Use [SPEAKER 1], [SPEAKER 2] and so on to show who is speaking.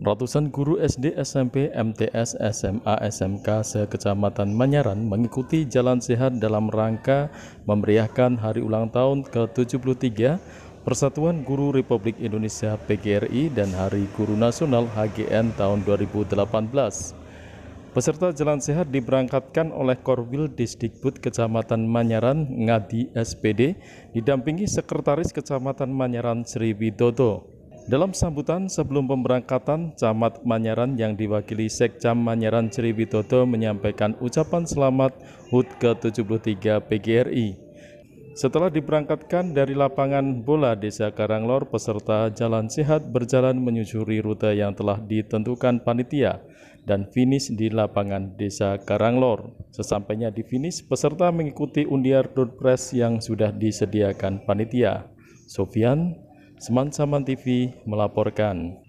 [SPEAKER 1] Ratusan guru SD, SMP, MTS, SMA, SMK se-Kecamatan Manyaran mengikuti Jalan Sehat dalam rangka memeriahkan hari ulang tahun ke-73 Persatuan Guru Republik Indonesia PGRI dan Hari Guru Nasional HGN tahun 2018. Peserta Jalan Sehat diberangkatkan oleh Korwil Disdikbud Kecamatan Manyaran Ngadi SPD didampingi Sekretaris Kecamatan Manyaran Sri Widodo. Dalam sambutan sebelum pemberangkatan, Camat Manyaran yang diwakili Sekcam Manyaran Widodo menyampaikan ucapan selamat HUT ke-73 PGRI. Setelah diberangkatkan dari lapangan bola Desa Karanglor, peserta Jalan Sehat berjalan menyusuri rute yang telah ditentukan panitia dan finish di lapangan Desa Karanglor. Sesampainya di finish, peserta mengikuti undiar door press yang sudah disediakan panitia. Sofian Seman Saman TV melaporkan.